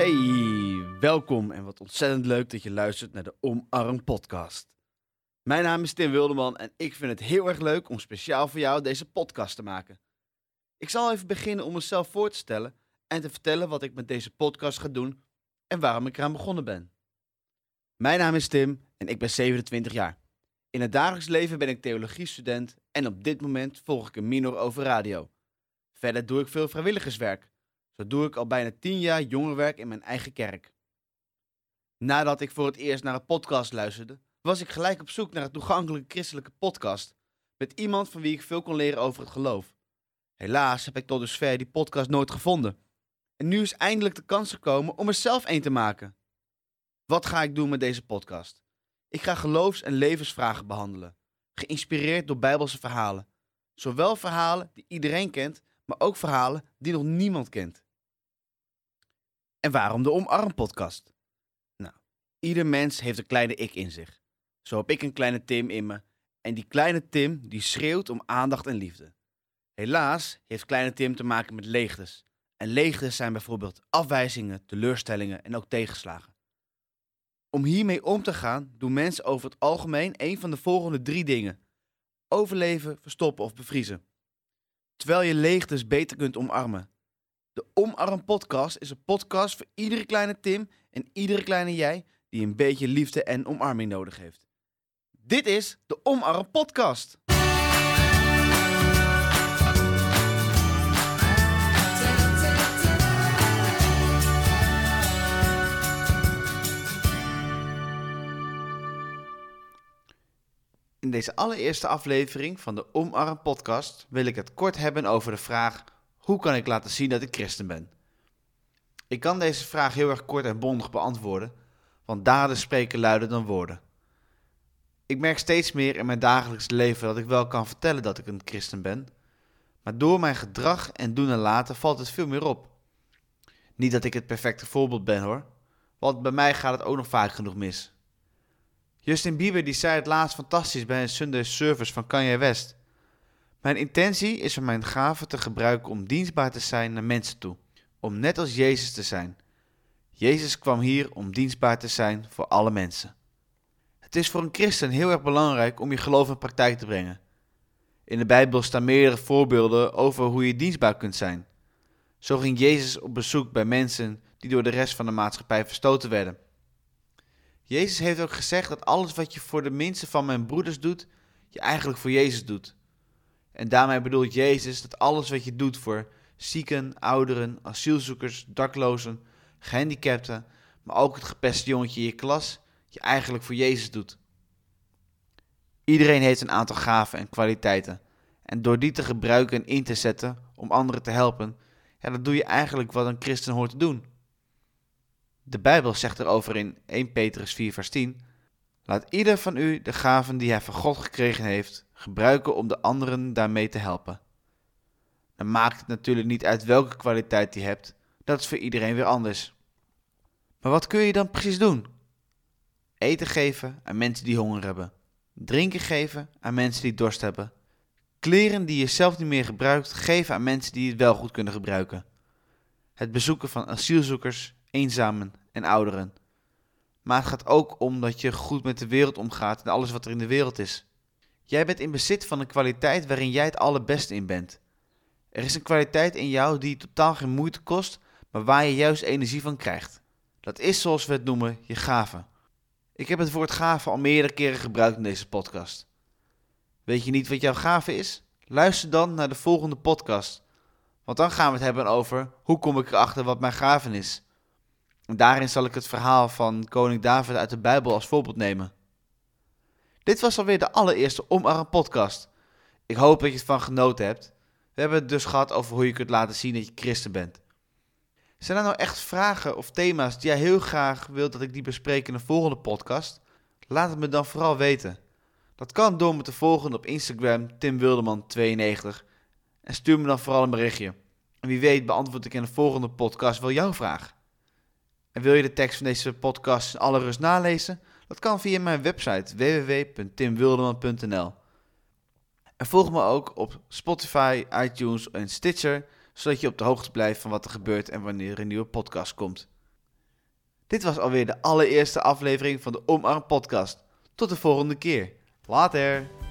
Welkom en wat ontzettend leuk dat je luistert naar de Omarm Podcast. Mijn naam is Tim Wilderman en ik vind het heel erg leuk om speciaal voor jou deze podcast te maken. Ik zal even beginnen om mezelf voor te stellen en te vertellen wat ik met deze podcast ga doen en waarom ik eraan begonnen ben. Mijn naam is Tim en ik ben 27 jaar. In het dagelijks leven ben ik theologiestudent en op dit moment volg ik een minor over radio. Verder doe ik veel vrijwilligerswerk. Zo doe ik al bijna 10 jaar jongerenwerk in mijn eigen kerk. Nadat ik voor het eerst naar een podcast luisterde, was ik gelijk op zoek naar een toegankelijke christelijke podcast met iemand van wie ik veel kon leren over het geloof. Helaas heb ik tot dusver die podcast nooit gevonden. En nu is eindelijk de kans gekomen om er zelf een te maken. Wat ga ik doen met deze podcast? Ik ga geloofs- en levensvragen behandelen, geïnspireerd door Bijbelse verhalen. Zowel verhalen die iedereen kent, maar ook verhalen die nog niemand kent. En waarom de Omarm podcast? Nou, ieder mens heeft een kleine ik in zich. Zo heb ik een kleine Tim in me. En die kleine Tim die schreeuwt om aandacht en liefde. Helaas heeft kleine Tim te maken met leegtes. En leegtes zijn bijvoorbeeld afwijzingen, teleurstellingen en ook tegenslagen. Om hiermee om te gaan doen mensen over het algemeen een van de volgende drie dingen: overleven, verstoppen of bevriezen. Terwijl je leegtes beter kunt omarmen. De Omarm Podcast is een podcast voor iedere kleine Tim en iedere kleine jij die een beetje liefde en omarming nodig heeft. Dit is de Omarm Podcast. In deze allereerste aflevering van de Omarm Podcast wil ik het kort hebben over de vraag: hoe kan ik laten zien dat ik christen ben? Ik kan deze vraag heel erg kort en bondig beantwoorden, want daden spreken luider dan woorden. Ik merk steeds meer in mijn dagelijks leven dat ik wel kan vertellen dat ik een christen ben, maar door mijn gedrag en doen en laten valt het veel meer op. Niet dat ik het perfecte voorbeeld ben hoor, want bij mij gaat het ook nog vaak genoeg mis. Justin Bieber die zei het laatst fantastisch bij een Sunday service van Kanye West. Mijn intentie is om mijn gaven te gebruiken om dienstbaar te zijn naar mensen toe, om net als Jezus te zijn. Jezus kwam hier om dienstbaar te zijn voor alle mensen. Het is voor een christen heel erg belangrijk om je geloof in praktijk te brengen. In de Bijbel staan meerdere voorbeelden over hoe je dienstbaar kunt zijn. Zo ging Jezus op bezoek bij mensen die door de rest van de maatschappij verstoten werden. Jezus heeft ook gezegd dat alles wat je voor de minste van mijn broeders doet, je eigenlijk voor Jezus doet. En daarmee bedoelt Jezus dat alles wat je doet voor zieken, ouderen, asielzoekers, daklozen, gehandicapten, maar ook het gepeste jongetje in je klas, je eigenlijk voor Jezus doet. Iedereen heeft een aantal gaven en kwaliteiten. En door die te gebruiken en in te zetten om anderen te helpen, ja, dat doe je eigenlijk wat een christen hoort te doen. De Bijbel zegt erover in 1 Petrus 4, vers 10: Laat ieder van u de gaven die hij van God gekregen heeft, gebruiken om de anderen daarmee te helpen. Dan maakt het natuurlijk niet uit welke kwaliteit je hebt, dat is voor iedereen weer anders. Maar wat kun je dan precies doen? Eten geven aan mensen die honger hebben, drinken geven aan mensen die dorst hebben, kleren die je zelf niet meer gebruikt geven aan mensen die het wel goed kunnen gebruiken, het bezoeken van asielzoekers, eenzamen en ouderen. Maar het gaat ook om dat je goed met de wereld omgaat en alles wat er in de wereld is. Jij bent in bezit van een kwaliteit waarin jij het allerbeste in bent. Er is een kwaliteit in jou die totaal geen moeite kost, maar waar je juist energie van krijgt. Dat is zoals we het noemen, je gave. Ik heb het woord gave al meerdere keren gebruikt in deze podcast. Weet je niet wat jouw gave is? Luister dan naar de volgende podcast. Want dan gaan we het hebben over hoe kom ik erachter wat mijn gave is. Daarin zal ik het verhaal van koning David uit de Bijbel als voorbeeld nemen. Dit was alweer de allereerste Omarm podcast. Ik hoop dat je het van genoten hebt. We hebben het dus gehad over hoe je kunt laten zien dat je christen bent. Zijn er nou echt vragen of thema's die jij heel graag wilt dat ik die bespreek in een volgende podcast? Laat het me dan vooral weten. Dat kan door me te volgen op Instagram timwilderman92 en stuur me dan vooral een berichtje. En wie weet beantwoord ik in de volgende podcast wel jouw vraag. En wil je de tekst van deze podcast in alle rust nalezen? Dat kan via mijn website www.timwilderman.nl. En volg me ook op Spotify, iTunes en Stitcher, zodat je op de hoogte blijft van wat er gebeurt en wanneer er een nieuwe podcast komt. Dit was alweer de allereerste aflevering van de Omarm Podcast. Tot de volgende keer. Later.